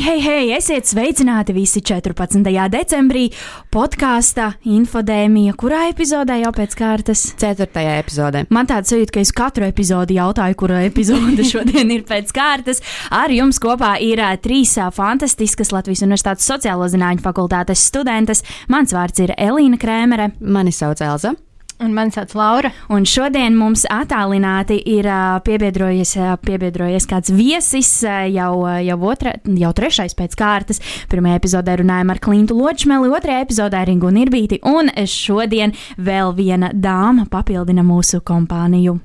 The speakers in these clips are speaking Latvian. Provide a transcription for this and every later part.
Hei, hei! Esiet sveicināti visi 14. decembrī podkāstā Infodēmija, kurā epizodē jau pēc kārtas? 4. epizodē. Man tāds sajūta, ka es katru epizodi jautāju, kura epizode šodien ir pēc kārtas. Ar jums kopā ir uh, trīs uh, fantastiskas Latvijas Universitātes sociālo zinātņu fakultātes studentes. Mans vārds ir Elīna Krēmere. Mani sauc Elza. Un mani sauc Laura. Un šodien mums attālināti ir piebiedrojies, piebiedrojies kāds viesis, jau, jau, otra, jau trešais pēc kārtas. Pirmajā epizodē runājām ar Klintu Ločmeli, otrajā epizodē Ringu Nirbīti, un šodien vēl viena dāma papildina mūsu kompāniju.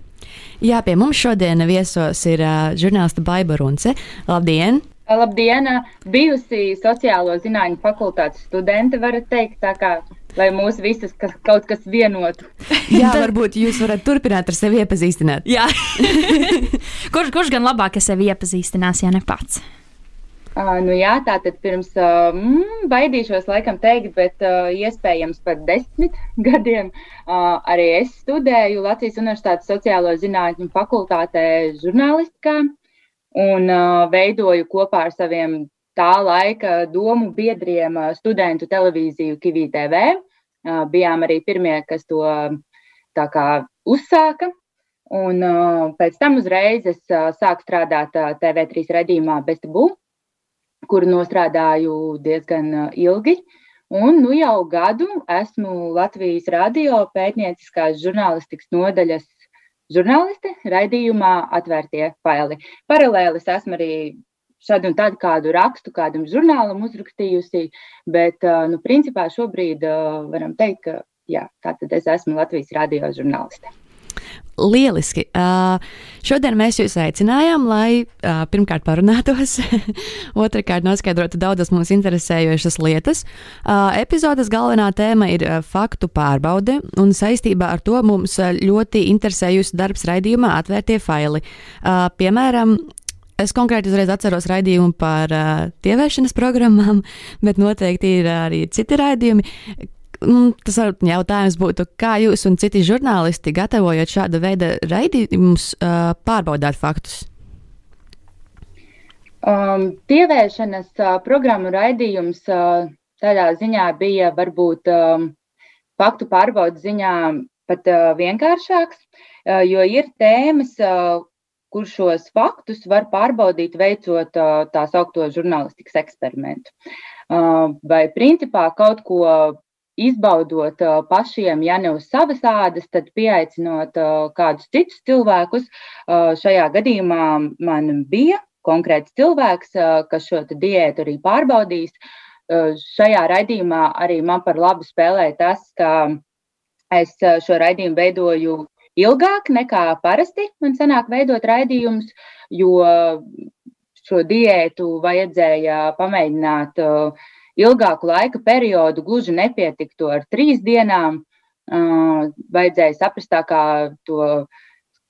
Jā, pie mums šodien viesos ir uh, žurnāliste Baiba Runce. Labdien! Labdien! Bijusi sociālo zinātņu fakultātes studente, varat teikt, tā kā lai mūs visus kas, kaut kas vienotu. Jā, varbūt jūs varat turpināt ar sevi iepazīstināt. Jā, kurš, kurš gan labāk ar sevi iepazīstinās, ja ne pats? Uh, nu jā, tā tad pirms uh, mm, baidīšos laikam teikt, bet uh, iespējams pat desmit gadiem uh, arī es studēju Latvijas Universitātes sociālo zinātņu fakultātē žurnālistikā un uh, veidoju kopā ar saviem tā laika domu biedriem studentu televīziju Kivī TV. Bijām arī pirmie, kas to kā, uzsāka. Un pēc tam uzreiz es sāku strādāt TV3 redzījumā Bestabu, kuru nostrādāju diezgan ilgi. Un nu jau gadu esmu Latvijas radio pētnieciskās žurnālistikas nodaļas žurnāliste raidījumā Atvērtie faili. Paralēli es esmu arī šādu un tādu kādu rakstu kādam žurnālam uzrakstījusi, bet, nu, principā šobrīd varam teikt, ka jā, tā tad es esmu Latvijas radio žurnāliste. Lieliski. Uh, šodien mēs jūs aicinājām, lai uh, pirmkārt parunātos, otrkārt noskaidrotu daudzas mums interesējošas lietas. Uh, epizodes galvenā tēma ir faktu pārbaude, un saistībā ar to mums ļoti interesējusi darbs raidījumā atvērtie faili. Piemēram, Es konkrēti uzreiz atceros raidījumu par uh, tievēšanas programmām, bet noteikti ir arī citi raidījumi. Tas jautājums būtu, kā jūs un citi žurnālisti, gatavojot šāda veida raidījumus, uh, pārbaudāt faktus? Um, tievēršanas uh, programmu raidījums uh, tādā ziņā bija varbūt um, faktu pārbaudas ziņā pat uh, vienkāršāks, uh, jo ir tēmas, uh, kur šos faktus var pārbaudīt, veicot tā saucamo žurnālistikas eksperimentu. Vai principā kaut ko izbaudot pašiem, ja ne uz savas ādas, tad pieaicinot kādus citus cilvēkus. Šajā gadījumā man bija konkrēts cilvēks, kas šo diētu arī pārbaudīs. Šajā raidījumā arī man par labu spēlēja tas, ka es šo raidījumu veidoju ilgāk nekā parasti man sanāk veidot raidījumus, jo šo diētu vajadzēja pamēģināt uh, ilgāku laika periodu, gluži nepietiktu ar trīs dienām. Uh, vajadzēja saprast, kā to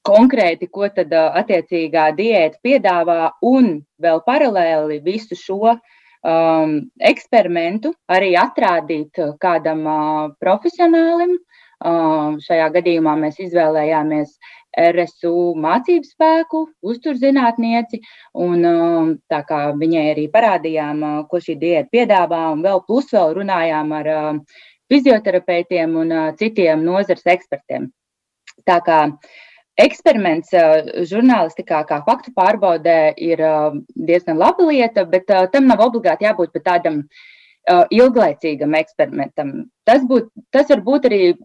konkrēti, ko tad uh, attiecīgā diēta piedāvā, un vēl paralēli visu šo um, eksperimentu arī atrādīt kādam uh, profesionālim, Šajā gadījumā mēs izvēlējāmies RSU mācību spēku, uzturzinātnieci, un tā kā viņai arī parādījām, ko šī diēta piedāvā, un vēl plus vēl runājām ar fizioterapeitiem un citiem nozars ekspertiem. Tā kā eksperiments žurnālistikā, kā faktu pārbaudē, ir diezgan laba lieta, bet tam nav obligāti jābūt tādam ilglaicīgam eksperimentam. Tas, būt, tas var būt arī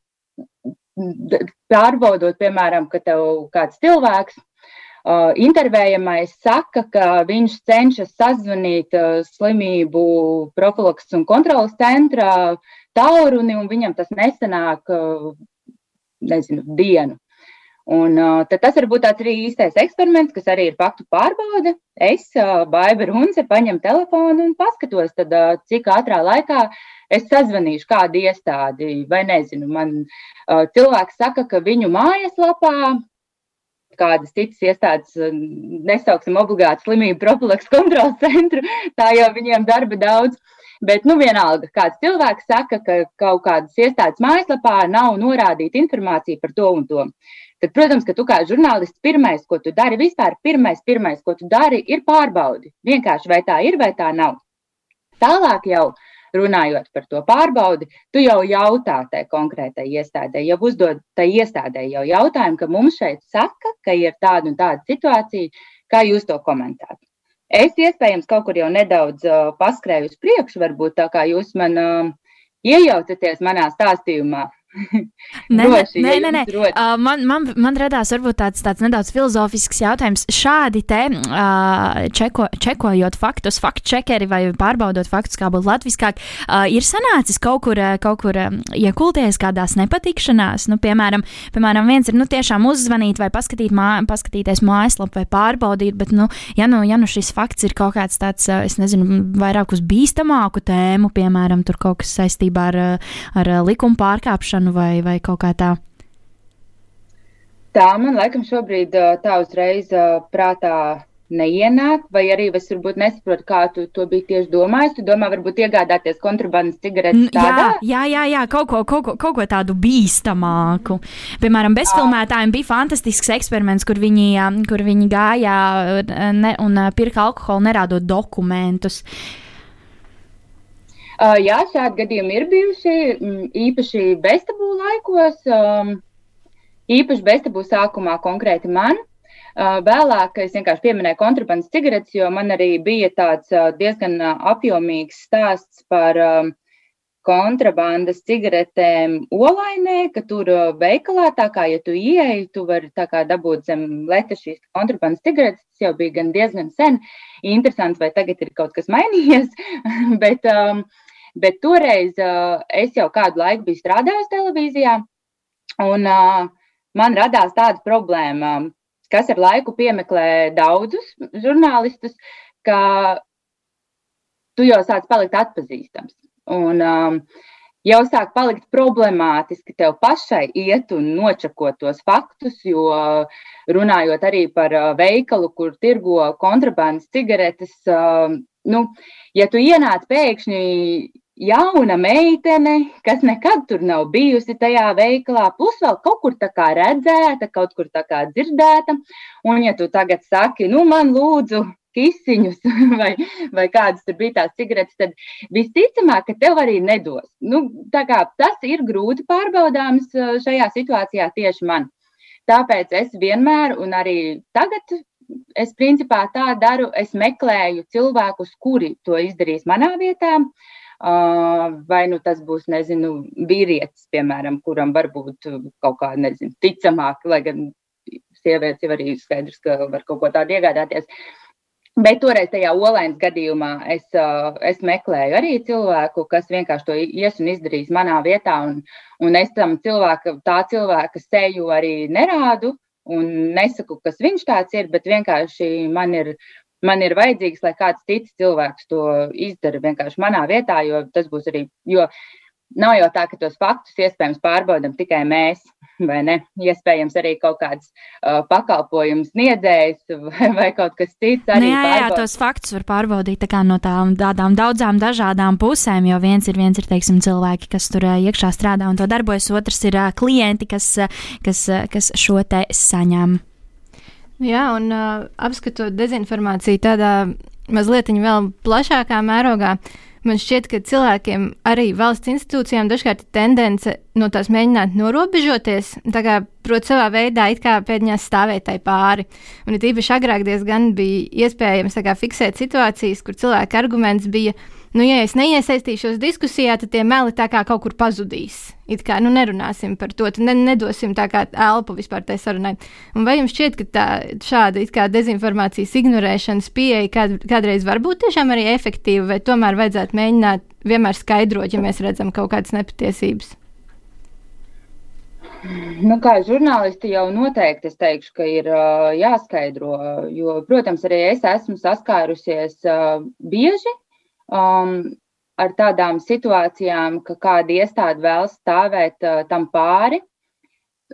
pārbaudot, piemēram, ka tev kāds cilvēks, uh, intervējamais, saka, ka viņš cenšas sazvanīt uh, slimību profilaks un kontrolas centrā tālruni, un viņam tas nesanāk, uh, nezinu, dienu. Un, uh, tas var būt tāds arī īstais eksperiments, kas arī ir faktu pārbaude. Es, uh, Baiba Runce, paņemu telefonu un paskatos, tad, uh, cik ātrā laikā es sazvanīšu kādu iestādi, vai nezinu. Man uh, cilvēks saka, ka viņu mājaslapā kādas citas iestādes, nesauksim obligāti slimību profilaks kontrols centru, tā jau viņiem darba daudz. Bet, nu, vienalga, kāds cilvēks saka, ka kaut kādas iestādes mājaslapā nav norādīta informācija par to un to. Tad, protams, ka tu kā žurnālists pirmais, ko tu dari, vispār pirmais, pirmais, ko tu dari, ir pārbaudi. Vienkārši vai tā ir vai tā nav. Tālāk jau runājot par to pārbaudi, tu jau jautā tai konkrētai iestādē, jau uzdod tai iestādē jau jautājumu, ka mums šeit saka, ka ir tāda un tāda situācija, kā jūs to komentētu. Es iespējams kaut kur jau nedaudz uh, paskrēju uz priekšu, varbūt tā kā jūs man uh, iejaucaties manā stāstījumā. Nē, Droši, nē, nē, nē. Uh, man, man, man radās varbūt tāds, tāds nedaudz filozofisks jautājums. Šādi te uh, čeko, čekojot faktus, faktu čekeri vai pārbaudot faktus, kā būtu latviskāk, uh, ir sanācis kaut kur, kaut kur um, iekulties kādās nepatikšanās. Nu, piemēram, piemēram, viens ir nu, tiešām uzzvanīt vai paskatīt mā, paskatīties mājaslapu vai pārbaudīt, bet, nu, ja nu, ja nu šis fakts ir kaut kāds tāds, es nezinu, vairāk uz bīstamāku tēmu, piemēram, tur kaut kas saistībā ar, ar likuma pārkāpšanu ieviešanu vai, vai kaut kā tā? Tā man laikam šobrīd tā uzreiz prātā neienāk, vai arī es varbūt nesaprotu, kā tu to biji tieši domājis. Tu domā, varbūt iegādāties kontrabandas cigaretes tādā? Jā, jā, jā, kaut ko, kaut ko, kaut ko tādu bīstamāku. Piemēram, bezfilmētājiem bija fantastisks eksperiments, kur viņi, kur viņi gāja ne, un pirka alkoholu nerādot dokumentus. Uh, jā, šādi gadījumi ir bijuši mm, īpaši bestabū laikos, īpaši bestabū sākumā konkrēti man. Uh, vēlāk es vienkārši pieminēju kontrabandas cigaretes, jo man arī bija tāds uh, diezgan apjomīgs stāsts par kontrabandas cigaretēm olainē, ka tur veikalā, tā kā ja tu ieeji, tu vari dabūt zem leta šīs kontrabandas cigaretes. Tas jau bija gan diezgan sen. Interesanti, vai tagad ir kaut kas mainījies. Bet, um, Bet toreiz uh, es jau kādu laiku biju strādājusi televīzijā, un uh, man radās tāda problēma, kas ar laiku piemeklē daudzus žurnālistus, ka tu jau sāc palikt atpazīstams. Un, um, jau sāk palikt problemātiski tev pašai iet un nočakot tos faktus, jo runājot arī par veikalu, kur tirgo kontrabandas cigaretes, nu, ja tu ienāc pēkšņi jauna meitene, kas nekad tur nav bijusi tajā veikalā, plus vēl kaut kur tā kā redzēta, kaut kur tā kā dzirdēta, un ja tu tagad saki, nu man lūdzu kisiņus vai, vai kādas tur bija tās cigaretes, tad visticamāk, ka tev arī nedos. Nu, tas ir grūti pārbaudāms šajā situācijā tieši man. Tāpēc es vienmēr, un arī tagad es principā tā daru, es meklēju cilvēkus, kuri to izdarīs manā vietā. Vai nu tas būs, nezinu, vīrietis, piemēram, kuram varbūt kaut kā, nezinu, ticamāk, lai gan sievietes jau arī skaidrs, ka var kaut ko tādu iegādāties. Bet toreiz tajā olēnas gadījumā es, es meklēju arī cilvēku, kas vienkārši to ies un izdarīs manā vietā, un, un es tam cilvēka, tā cilvēka seju arī nerādu, un nesaku, kas viņš tāds ir, bet vienkārši man ir, man ir vajadzīgs, lai kāds cits cilvēks to izdara vienkārši manā vietā, jo tas būs arī, jo nav jau tā, ka tos faktus iespējams pārbaudam tikai mēs, vai ne? Iespējams arī kaut kāds uh, pakalpojums sniedzējs vai, vai kaut kas cits. Nu, jā, jā, tos faktus var pārbaudīt tā no tām tādām daudzām dažādām pusēm, jo viens ir, viens ir teiksim, cilvēki, kas tur uh, iekšā strādā un to darbojas, otrs ir uh, klienti, kas, uh, kas, uh, kas šo te saņem. Jā, un uh, apskatot dezinformāciju tādā mazliet vēl plašākā mērogā, man šķiet, ka cilvēkiem arī valsts institūcijām dažkārt ir tendence no tās mēģināt norobežoties, tā kā prot savā veidā it kā pēdiņās stāvēt tai pāri. Un it īpaši agrāk diezgan bija iespējams kā, fiksēt situācijas, kur cilvēka arguments bija, nu, ja es neiesaistīšos diskusijā, tad tie meli tā kā kaut kur pazudīs. It kā nu, nerunāsim par to, ne, nedosim tā kā elpu vispār tai sarunai. Un vai jums šķiet, ka tā, šāda kā, dezinformācijas ignorēšanas pieeja kād, kādreiz var būt tiešām arī efektīva, vai tomēr vajadzētu mēģināt vienmēr skaidrot, ja mēs redzam kaut kādas nepatiesības? Nu, kā žurnālisti jau noteikti es teikšu, ka ir uh, jāskaidro, jo, protams, arī es esmu saskārusies uh, bieži um, ar tādām situācijām, ka kāda iestāde vēl stāvēt uh, tam pāri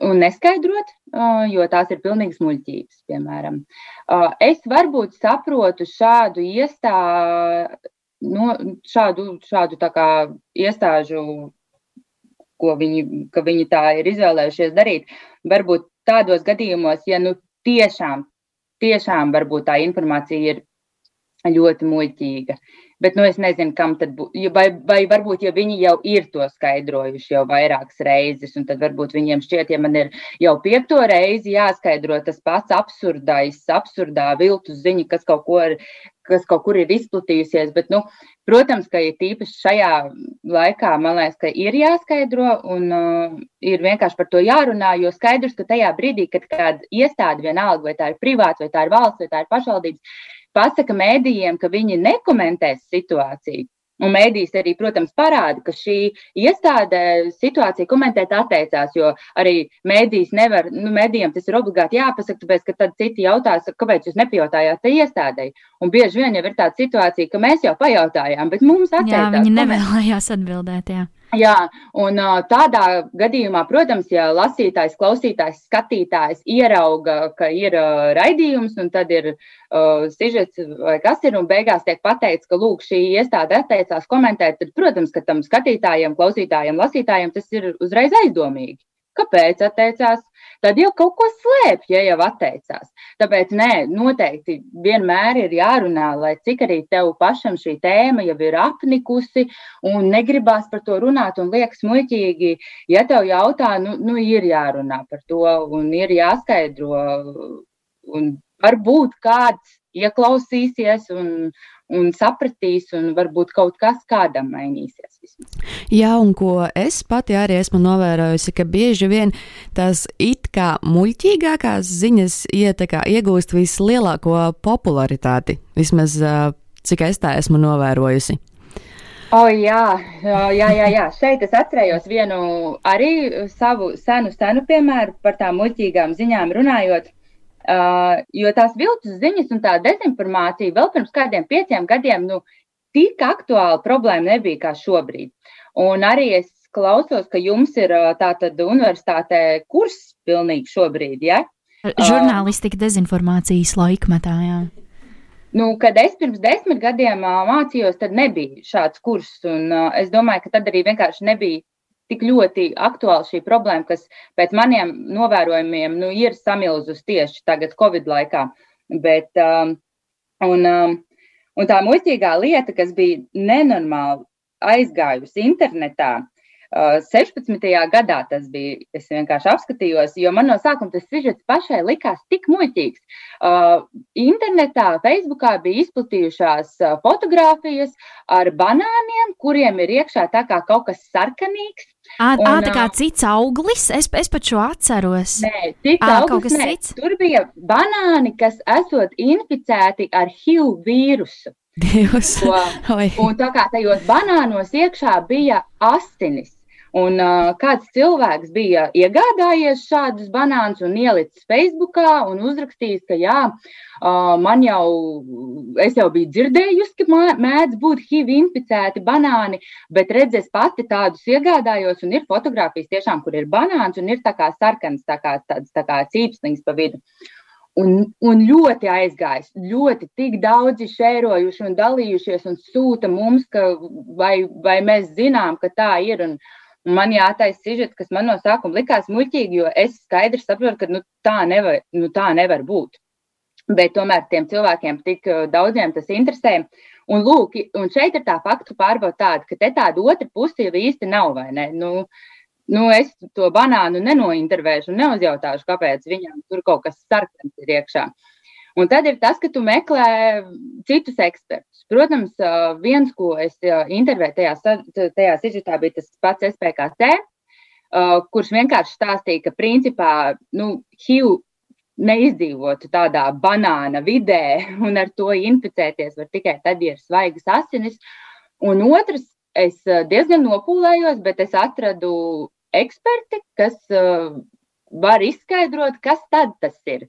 un neskaidrot, uh, jo tās ir pilnīgas muļķības, piemēram. Uh, es varbūt saprotu šādu iestādi, no, šādu, šādu kā iestāžu ko viņi, viņi tā ir izvēlējušies darīt. Varbūt tādos gadījumos, ja nu tiešām, tiešām varbūt tā informācija ir ļoti muļķīga. Bet nu, es nezinu, kam tad būtu. Vai, vai varbūt, ja viņi jau ir to skaidrojuši jau vairākas reizes, un tad varbūt viņiem šķiet, ja man ir jau piekto reizi jāskaidro tas pats absurdais, absurdā viltus ziņa, kas kaut ko ir kas kaut kur ir izplatījusies. Bet, nu, protams, ka ir tīpaši šajā laikā, man liekas, ka ir jāskaidro un uh, ir vienkārši par to jārunā. Jo skaidrs, ka tajā brīdī, kad kāda iestāde, vienalga, vai tā ir privāta, vai tā ir valsts, vai tā ir pašvaldības, pasaka mēdījiem, ka viņi nekomentēs situāciju, Un mēdīs arī, protams, parāda, ka šī iestāde situāciju komentēt atteicās, jo arī mēdīs nevar, nu, mēdījiem tas ir obligāti jāpasaka, tāpēc, ka tad citi jautās, kāpēc jūs nepajautājāt te iestādēji. Un bieži vien jau ir tāda situācija, ka mēs jau pajautājām, bet mums atteicās. Jā, viņi nevēlējās atbildēt, jā. Jā, un tādā gadījumā, protams, ja lasītājs, klausītājs, skatītājs ierauga, ka ir raidījums, un tad ir uh, sižets vai kas ir, un beigās tiek pateikts, ka lūk, šī iestāde atteicās komentēt, tad, protams, ka tam skatītājiem, klausītājiem, lasītājiem tas ir uzreiz aizdomīgi. Kāpēc atteicās? Tad jau kaut ko slēpj, ja jau atteicās. Tāpēc nē, noteikti vienmēr ir jārunā, lai cik arī tev pašam šī tēma jau ir apnikusi un negribās par to runāt un liekas muļķīgi. Ja tev jautā, nu, nu ir jārunā par to un ir jāskaidro. Un varbūt kāds ieklausīsies un, un sapratīs, un varbūt kaut kas kādam mainīsies. Vismaz. Jā, un ko es pati arī esmu novērojusi, ka bieži vien tās it kā muļķīgākās ziņas ietekā, iegūst vislielāko popularitāti, vismaz cik es tā esmu novērojusi. O, oh, jā, jā, jā, jā, šeit es atcerējos vienu arī savu senu, senu piemēru par tām muļķīgām ziņām runājot. Uh, jo tās viltus ziņas un tā dezinformācija vēl pirms kādiem pieciem gadiem nu, tik aktuāla problēma nebija kā šobrīd. Un arī es klausos, ka jums ir tātad universitātē kurs pilnīgi šobrīd, ja? Žurnālistika dezinformācijas laikmetā, jā. Nu, kad es pirms desmit gadiem mācījos, tad nebija šāds kurs. Un, es domāju, ka tad arī vienkārši nebija tik ļoti aktuāla šī problēma, kas pēc maniem novērojumiem nu, ir samilzus tieši tagad, Covid laikā. Bet, um, un, um, un tā muļķīgā lieta, kas bija nenormāli aizgājusi internetā, 16. gadā tas bija. Es vienkārši apskatījos, jo man no sākuma tas sižets pašai likās tik muļķīgs. Uh, internetā, Facebookā bija izplatījušās fotogrāfijas ar banāniem, kuriem ir iekšā tā kā kaut kas sarkanīgs. À, un, à, tā kā cits auglis, es, es pat šo atceros. Nē, cits à, auglis, nē. Cits? Tur bija banāni, kas esot inficēti ar HIV vīrusu. Dievs. un tā kā tajos banānos iekšā bija asinis. Un uh, kāds cilvēks bija iegādājies šādus banānus un ielicis Facebookā un uzrakstījis, ka jā, uh, man jau, es jau biju dzirdējusi, ka mēdz būt HIV inficēti banāni, bet redz, es pati tādus iegādājos un ir fotografijas tiešām, kur ir banāns un ir tā kā sarkans, tā kā tāds tā kā cīpsliņas pa vidu. Un, un ļoti aizgājis, ļoti tik daudzi šērojuši un dalījušies un sūta mums, ka vai, vai mēs zinām, ka tā ir. Un, Man jātaisa sižets, kas man no sākuma likās muļķīgi, jo es skaidri saprotu, ka nu, tā, nevar, nu, tā nevar būt. Bet tomēr tiem cilvēkiem tik uh, daudziem tas interesē. Un, lūk, un šeit ir tā faktu pārbauda tāda, ka te tāda otra puse jau īsti nav, vai ne? Nu, nu, es to banānu nenointervēšu un neuzjautāšu, kāpēc viņam tur kaut kas sarkans ir iekšā. Un tad ir tas, ka tu meklē citus ekspertus. Protams, viens, ko es intervēju tajā, tajā sižetā, bija tas pats SPKC, kurš vienkārši stāstīja, ka principā nu, HIV neizdzīvotu tādā banāna vidē un ar to inficēties var tikai tad, ja ir svaigas asinis. Un otrs, es diezgan nopūlējos, bet es atradu eksperti, kas uh, var izskaidrot, kas tad tas ir.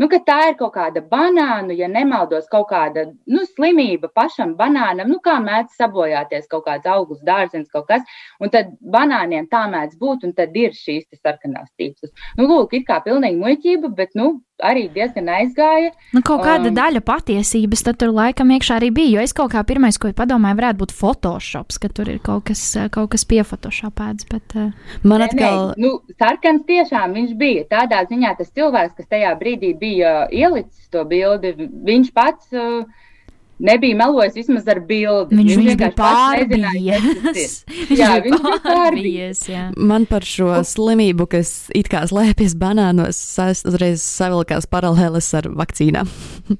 Nu, tā ir kaut kāda banāna, ja nemaldos, kaut kāda nu, slimība pašam banānam, nu, kā mēdz sabojāties kaut kāds augsts dārziņš, kaut kas. Un tad banāniem tā mēdz būt, un tad ir šīs sarkanās tīkstas. Nu, lūk, it kā pilnīgi muļķība, bet nu, arī diezgan aizgāja. Nu, kaut kāda um, daļa patiesības tur laikam iekšā arī bija. Jo es kaut kā pirmais, ko padomāju, varētu būt Photoshop, ka tur ir kaut kas, kaut kas piefotoshopēts. Bet, uh... Man atkal. Nē, nē, nu, sarkans tiešām viņš bija. Tādā ziņā tas cilvēks, kas tajā brīdī bija ielicis to bildi, viņš pats. Uh, nebija melojis vismaz ar bildi. Viņš, viņš, viņš bija pārbījies. jā, viņš bija pārbījies. Jā. Man par šo slimību, kas it kā slēpjas banānos, uzreiz savilkās paralēles ar vakcīnām.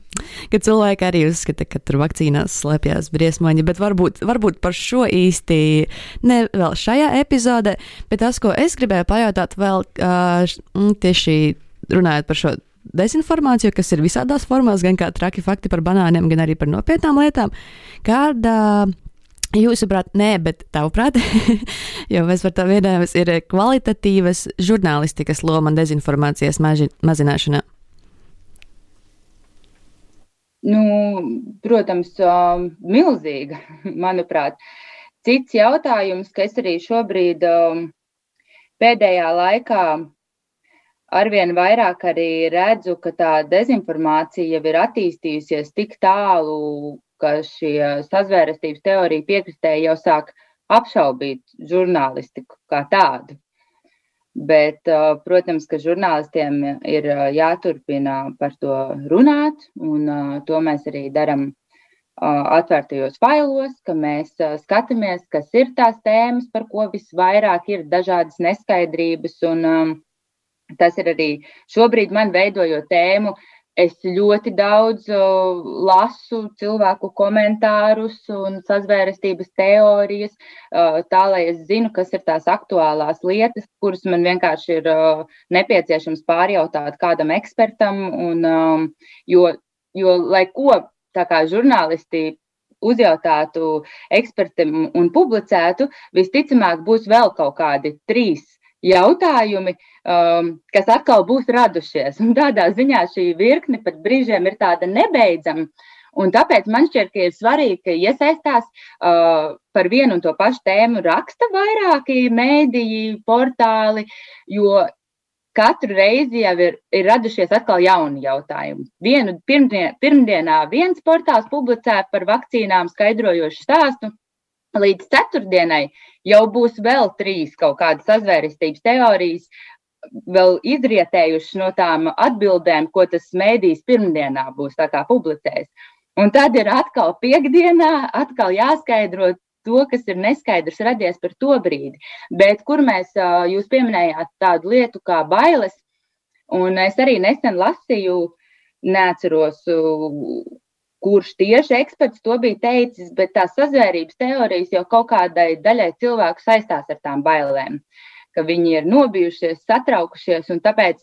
Kad cilvēki arī uzskata, ka tur vakcīnās slēpjas briesmoņi, bet varbūt, varbūt par šo īsti ne vēl šajā epizodē, bet tas, ko es gribēju pajautāt vēl uh, tieši runājot par šo dezinformāciju, kas ir visādās formās, gan kā traki fakti par banāniem, gan arī par nopietnām lietām. Kāda Jūsuprāt, nē, bet tavuprāt, jo mēs par to vienojamies, ir kvalitatīvas žurnālistikas loma dezinformācijas maži, mazināšanā? Nu, protams, milzīga, manuprāt. Cits jautājums, ka es arī šobrīd pēdējā laikā arvien vairāk arī redzu, ka tā dezinformācija jau ir attīstījusies tik tālu, ka šie sazvērestības teorija piekristēji jau sāk apšaubīt žurnālistiku kā tādu. Bet, protams, ka žurnālistiem ir jāturpina par to runāt, un to mēs arī darām atvērtajos failos, ka mēs skatāmies, kas ir tās tēmas, par ko visvairāk ir dažādas neskaidrības. Un, Tas ir arī šobrīd man veidojot tēmu. Es ļoti daudz lasu cilvēku komentārus un sazvērestības teorijas, tā lai es zinu, kas ir tās aktuālās lietas, kuras man vienkārši ir nepieciešams pārjautāt kādam ekspertam. Un, jo, jo, lai ko tā kā žurnālisti uzjautātu ekspertam un publicētu, visticamāk būs vēl kaut kādi trīs jautājumi, um, kas atkal būs radušies. Un tādā ziņā šī virkne pat brīžiem ir tāda nebeidzama. Un tāpēc man šķiet, ka ir svarīgi, ka iesaistās uh, par vienu un to pašu tēmu raksta vairāki mēdīji, portāli, jo katru reizi jau ir, ir radušies atkal jauni jautājumi. Vienu pirmdien, pirmdienā viens portāls publicē par vakcīnām skaidrojošu stāstu, līdz ceturtdienai jau būs vēl trīs kaut kādas sazvērestības teorijas, vēl izrietējušas no tām atbildēm, ko tas mēdījis pirmdienā būs publicējis. Un tad ir atkal piekdienā, atkal jāskaidro to, kas ir neskaidrs radies par to brīdi. Bet kur mēs, jūs pieminējāt tādu lietu kā bailes, un es arī nesen lasīju, neatceros, kurš tieši eksperts to bija teicis, bet tās sazvērības teorijas jau kaut kādai daļai cilvēku saistās ar tām bailēm, ka viņi ir nobijušies, satraukušies, un tāpēc,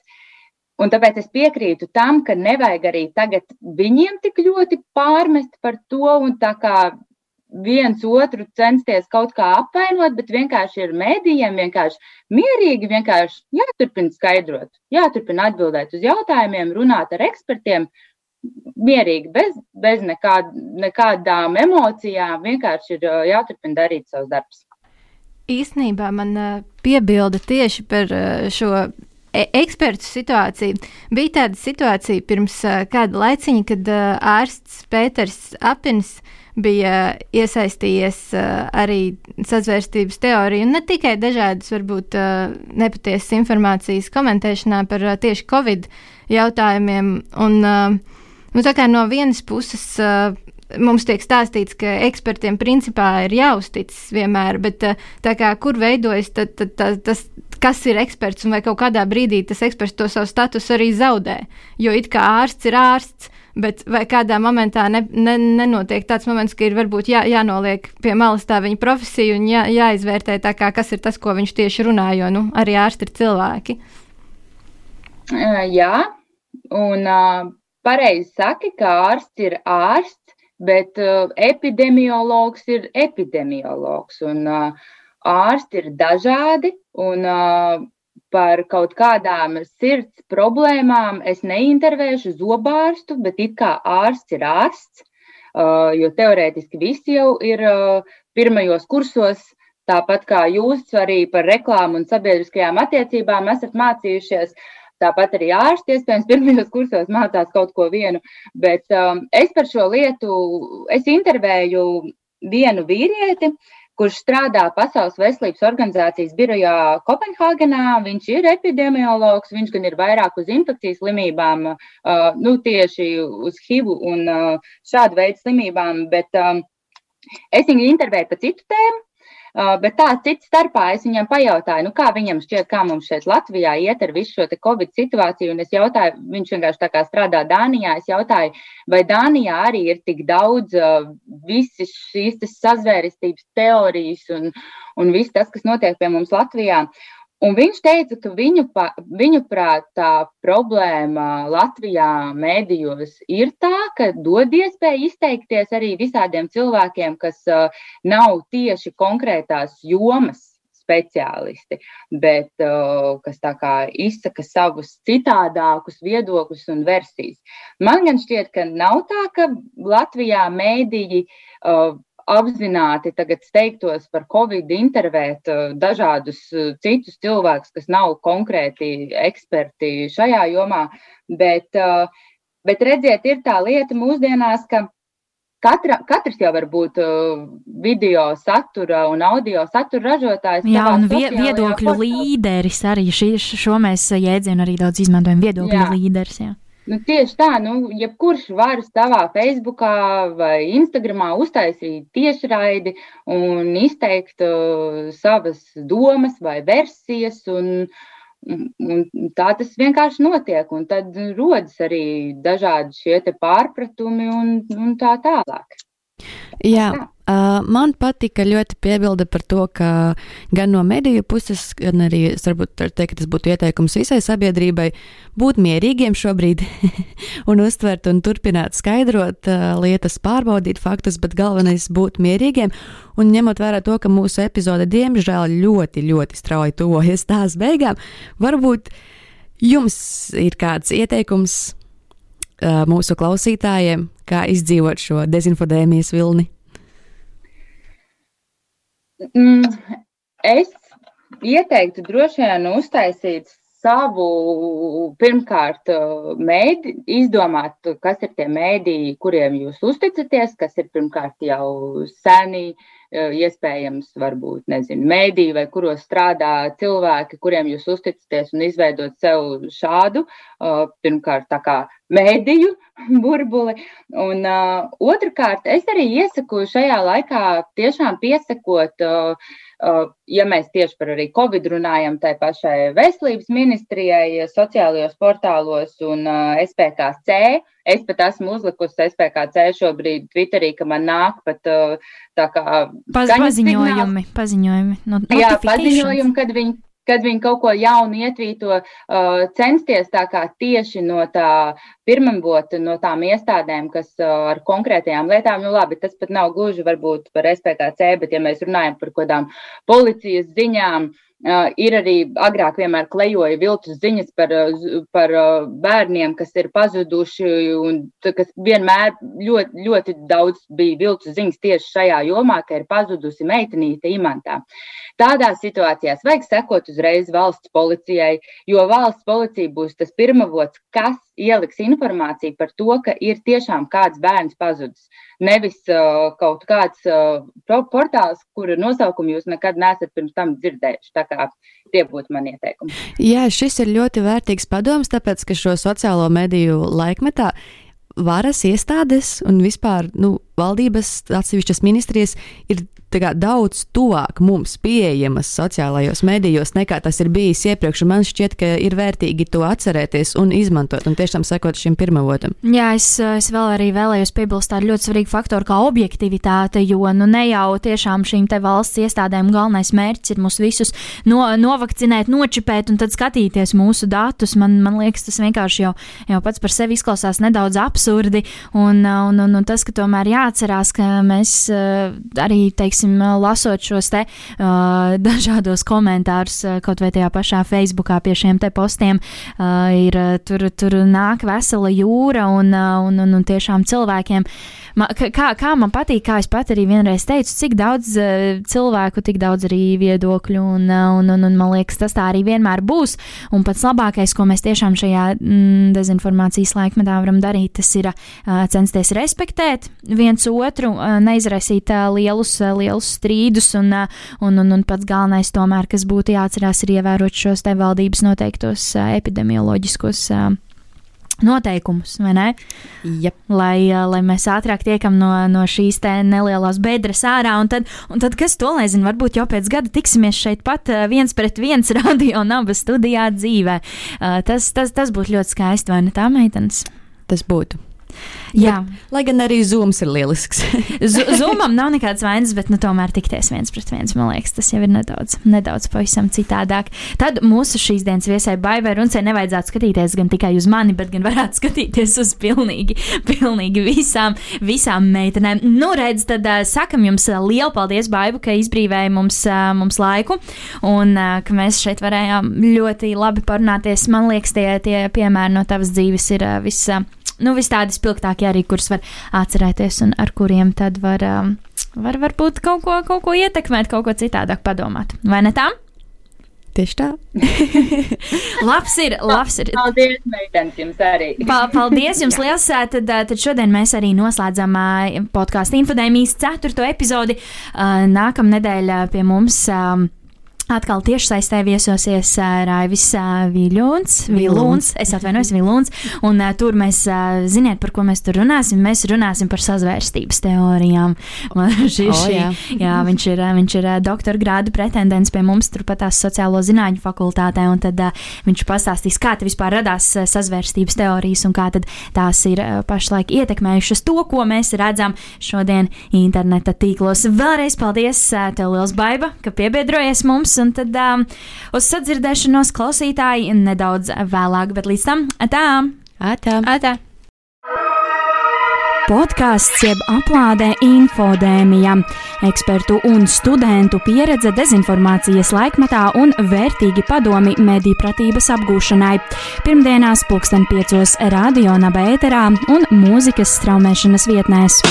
un tāpēc es piekrītu tam, ka nevajag arī tagad viņiem tik ļoti pārmest par to un tā kā viens otru censties kaut kā apvainot, bet vienkārši ir mēdījiem vienkārši mierīgi, vienkārši jāturpina skaidrot, jāturpina atbildēt uz jautājumiem, runāt ar ekspertiem, mierīgi, bez, bez nekād, nekādām emocijām. Vienkārši ir jāturpina darīt savus darbus. Īsnībā man piebilda tieši par šo e, ekspertu situāciju. Bija tāda situācija pirms kāda laiciņa, kad ārsts Pēters Apins bija iesaistījies arī sazvērstības teoriju, un ne tikai dažādas, varbūt nepatiesas informācijas komentēšanā par tieši Covid jautājumiem. Un, uh, Nu, tā kā no vienas puses uh, mums tiek stāstīts, ka ekspertiem principā ir jāuzticas vienmēr, bet uh, kā, kur veidojas tad, tad, tad, tas, kas ir eksperts un vai kaut kādā brīdī tas eksperts to savu statusu arī zaudē. Jo it kā ārsts ir ārsts. Bet vai kādā momentā ne, ne, nenotiek tāds moments, ka ir varbūt jā, jānoliek pie malas tā viņa profesija un jā, jāizvērtē tā, kā, kas ir tas, ko viņš tieši runā, jo nu, arī ārsti ir cilvēki? Jā, un uh, pareizi saki, ka ārsts ir ārsts, bet uh, epidemiologs ir epidemiologs. Un, uh, ārsti ir dažādi un uh, par kaut kādām sirds problēmām es neintervēšu zobārstu, bet it kā ārsts ir ārsts, uh, jo teorētiski visi jau ir uh, pirmajos kursos Tāpat kā jūs arī par reklāmu un sabiedriskajām attiecībām esat mācījušies, tāpat arī ārsti iespējams pirmajos kursos mācās kaut ko vienu. Bet um, es par šo lietu, es intervēju vienu vīrieti, kurš strādā Pasaules veselības organizācijas birojā Kopenhāgenā. Viņš ir epidemiologs, viņš gan ir vairāk uz infekcijas slimībām, uh, nu tieši uz HIV un uh, šādu veidu slimībām, bet um, es viņu intervēju par citu tēmu. Uh, bet tā cits starpā es viņam pajautāju, nu, kā viņam šķiet, kā mums šeit Latvijā iet ar visu šo Covid situāciju. Un es jautāju, viņš vienkārši tā kā strādā Dānijā. Es jautāju, vai Dānijā arī ir tik daudz uh, visas šīs sazvērestības teorijas un, un viss tas, kas notiek pie mums Latvijā. Un viņš teica, ka viņu, viņu prāt tā problēma Latvijā mēdījos ir tā, ka dod iespēju izteikties arī visādiem cilvēkiem, kas uh, nav tieši konkrētās jomas speciālisti, bet uh, kas tā kā izsaka savus citādākus viedokļus un versijas. Man gan šķiet, ka nav tā, ka Latvijā mēdīji uh, apzināti tagad steigtos par Covid intervēt uh, dažādus uh, citus cilvēkus, kas nav konkrēti eksperti šajā jomā, bet, uh, bet redziet, ir tā lieta mūsdienās, ka Katra, katrs jau var būt video satura un audio satura ražotājs. Jā, un vie, viedokļu līderis arī šī, šo mēs jēdzienu arī daudz izmantojam. Viedokļu jā. līderis. Jā. Nu, tieši tā, nu, jebkurš var savā Facebookā vai Instagramā uztaisīt tiešraidi un izteikt uh, savas domas vai versijas. Un, un tā tas vienkārši notiek. Un tad rodas arī dažādi šie pārpratumi un, un tā tālāk. Jā, uh, man patika ļoti piebilde par to, ka gan no mediju puses, gan arī varbūt teikt, tas būtu ieteikums visai sabiedrībai būt mierīgiem šobrīd un uztvert un turpināt skaidrot uh, lietas, pārbaudīt faktus, bet galvenais būt mierīgiem. Un ņemot vērā to, ka mūsu epizode diemžēl ļoti, ļoti strauji tuvojas tās beigām, varbūt jums ir kāds ieteikums mūsu klausītājiem, kā izdzīvot šo dezinfodēmijas vilni? Mm, es ieteiktu droši vien uztaisīt savu, pirmkārt, mēdi, izdomāt, kas ir tie mēdīji, kuriem jūs uzticaties, kas ir pirmkārt jau seni, iespējams, varbūt, nezinu, mēdīji vai kuros strādā cilvēki, kuriem jūs uzticaties un izveidot sev šādu, pirmkārt, tā kā mēdīju burbuli. Un uh, otrkārt, es arī iesaku šajā laikā tiešām piesakot uh, ja mēs tieši par arī Covid runājam, tai pašai veselības ministrijai, sociālajos portālos un SPKC. Es pat esmu uzlikusi SPKC šobrīd Twitterī, ka man nāk pat tā kā Paz, paziņojumi, paziņojumi, no jā, paziņojumi, kad viņi kad viņi kaut ko jaunu ietvīto, uh, censties tā kā tieši no tā pirmavota, no tām iestādēm, kas uh, ar konkrētajām lietām, nu labi, tas pat nav gluži varbūt par SPKC, bet ja mēs runājam par kaut kādām policijas ziņām, uh, ir arī agrāk vienmēr klejoja viltus ziņas par, par bērniem, kas ir pazuduši, un kas vienmēr ļoti, ļoti daudz bija viltus ziņas tieši šajā jomā, ka ir pazudusi meitenīte imantā. Tādās situācijās vajag sekot uzreiz valsts policijai, jo valsts policija būs tas pirmavots, kas ieliks informāciju par to, ka ir tiešām kāds bērns pazudis. Nevis uh, kaut kāds uh, portāls, kura nosaukumu jūs nekad neesat pirms tam dzirdējuši. Tā kā tie būtu mani ieteikumi. Jā, šis ir ļoti vērtīgs padoms, tāpēc, ka šo sociālo mediju laikmetā varas iestādes un vispār nu, valdības atsevišķas ministrijas ir kā, daudz tuvāk mums pieejamas sociālajos medijos nekā tas ir bijis iepriekš. Man šķiet, ka ir vērtīgi to atcerēties un izmantot un tiešām sekot šim pirmavotam. Jā, es, es vēl arī vēlējos piebilst tādu ļoti svarīgu faktoru kā objektivitāte, jo nu, ne jau tiešām šīm te valsts iestādēm galvenais mērķis ir mūs visus no, novakcinēt, nočipēt un tad skatīties mūsu datus. Man, man liekas, tas vienkārši jau, jau pats par sevi izklausās nedaudz absurdi un, un, un, un tas, ka tomēr jāatcerās, ka mēs arī, teiksim, teiksim, lasot šos te uh, dažādos komentārus, kaut vai tajā pašā Facebookā pie šiem te postiem, uh, ir tur, tur nāk vesela jūra un, un, un, un tiešām cilvēkiem. Man, kā, kā man patīk, kā es pat arī vienreiz teicu, cik daudz cilvēku, tik daudz arī viedokļu, un, un, un, un man liekas, tas tā arī vienmēr būs. Un pats labākais, ko mēs tiešām šajā mm, dezinformācijas laikmetā varam darīt, tas ir uh, censties respektēt viens otru, uh, neizraisīt uh, lielus, uh, lielus strīdus, un, uh, un, un, un pats galvenais tomēr, kas būtu jāatcerās, ir ievērot šos te valdības noteiktos uh, epidemioloģiskos. Uh, noteikumus, vai ne? Yep. Lai, lai mēs ātrāk tiekam no, no šīs nelielās bedres ārā. Un tad, un tad kas to lai zina, varbūt jau pēc gada tiksimies šeit pat viens pret viens radio un abas studijā dzīvē. Tas, tas, tas būtu ļoti skaisti, vai ne tā, meitenes? Tas būtu. Jā. Bet, lai gan arī zūms ir lielisks. Zūmam nav nekādas vainas, bet nu, tomēr tikties viens pret viens, man liekas, tas jau ir nedaudz, nedaudz pavisam citādāk. Tad mūsu šīs dienas viesai Baivai Runcei nevajadzētu skatīties gan tikai uz mani, bet gan varētu skatīties uz pilnīgi, pilnīgi visām, visām meitenēm. Nu, redz, tad uh, sakam jums lielu paldies, Baiva, ka izbrīvēja mums, uh, mums laiku un uh, ka mēs šeit varējām ļoti labi parunāties. Man liekas, tie, tie piemēri no tavas dzīves ir uh, viss. Uh, nu, vis tādi spilgtākie arī, kurus var atcerēties un ar kuriem tad var, um, var varbūt kaut ko, kaut ko ietekmēt, kaut ko citādāk padomāt. Vai ne tā? Tieši tā. labs ir, labs ir. Paldies, meitenes, jums arī. Pa, paldies jums liels. Tad, tad šodien mēs arī noslēdzam podkāstu infodēmijas ceturto epizodi. Nākamnedēļ pie mums. Atkal tiešsaistē viesosies uh, Raivis uh, Viļons, Vilons, es atvainojos, Vilons, un uh, tur mēs, uh, ziniet, par ko mēs tur runāsim, mēs runāsim par sazvērstības teorijām. Man šī, Oh, šī, jā. jā, viņš ir, viņš ir uh, doktora grādu pretendents pie mums turpatās sociālo zinātņu fakultātē, un tad uh, viņš pastāstīs, kā te vispār radās uh, sazvērstības teorijas un kā tad tās ir uh, pašlaik ietekmējušas to, ko mēs redzam šodien interneta tīklos. Vēlreiz paldies uh, tev, Liels Baiba, ka piebiedrojies mums, un tad um, uz sadzirdēšanos klausītāji nedaudz vēlāk, bet līdz tam tā! Ātā. Atā. Podkāsts jeb aplādē infodēmija, ekspertu un studentu pieredze dezinformācijas laikmetā un vērtīgi padomi mediju pratības apgūšanai. Pirmdienās, pulksten piecos radio naba ēterā un mūzikas straumēšanas vietnēs.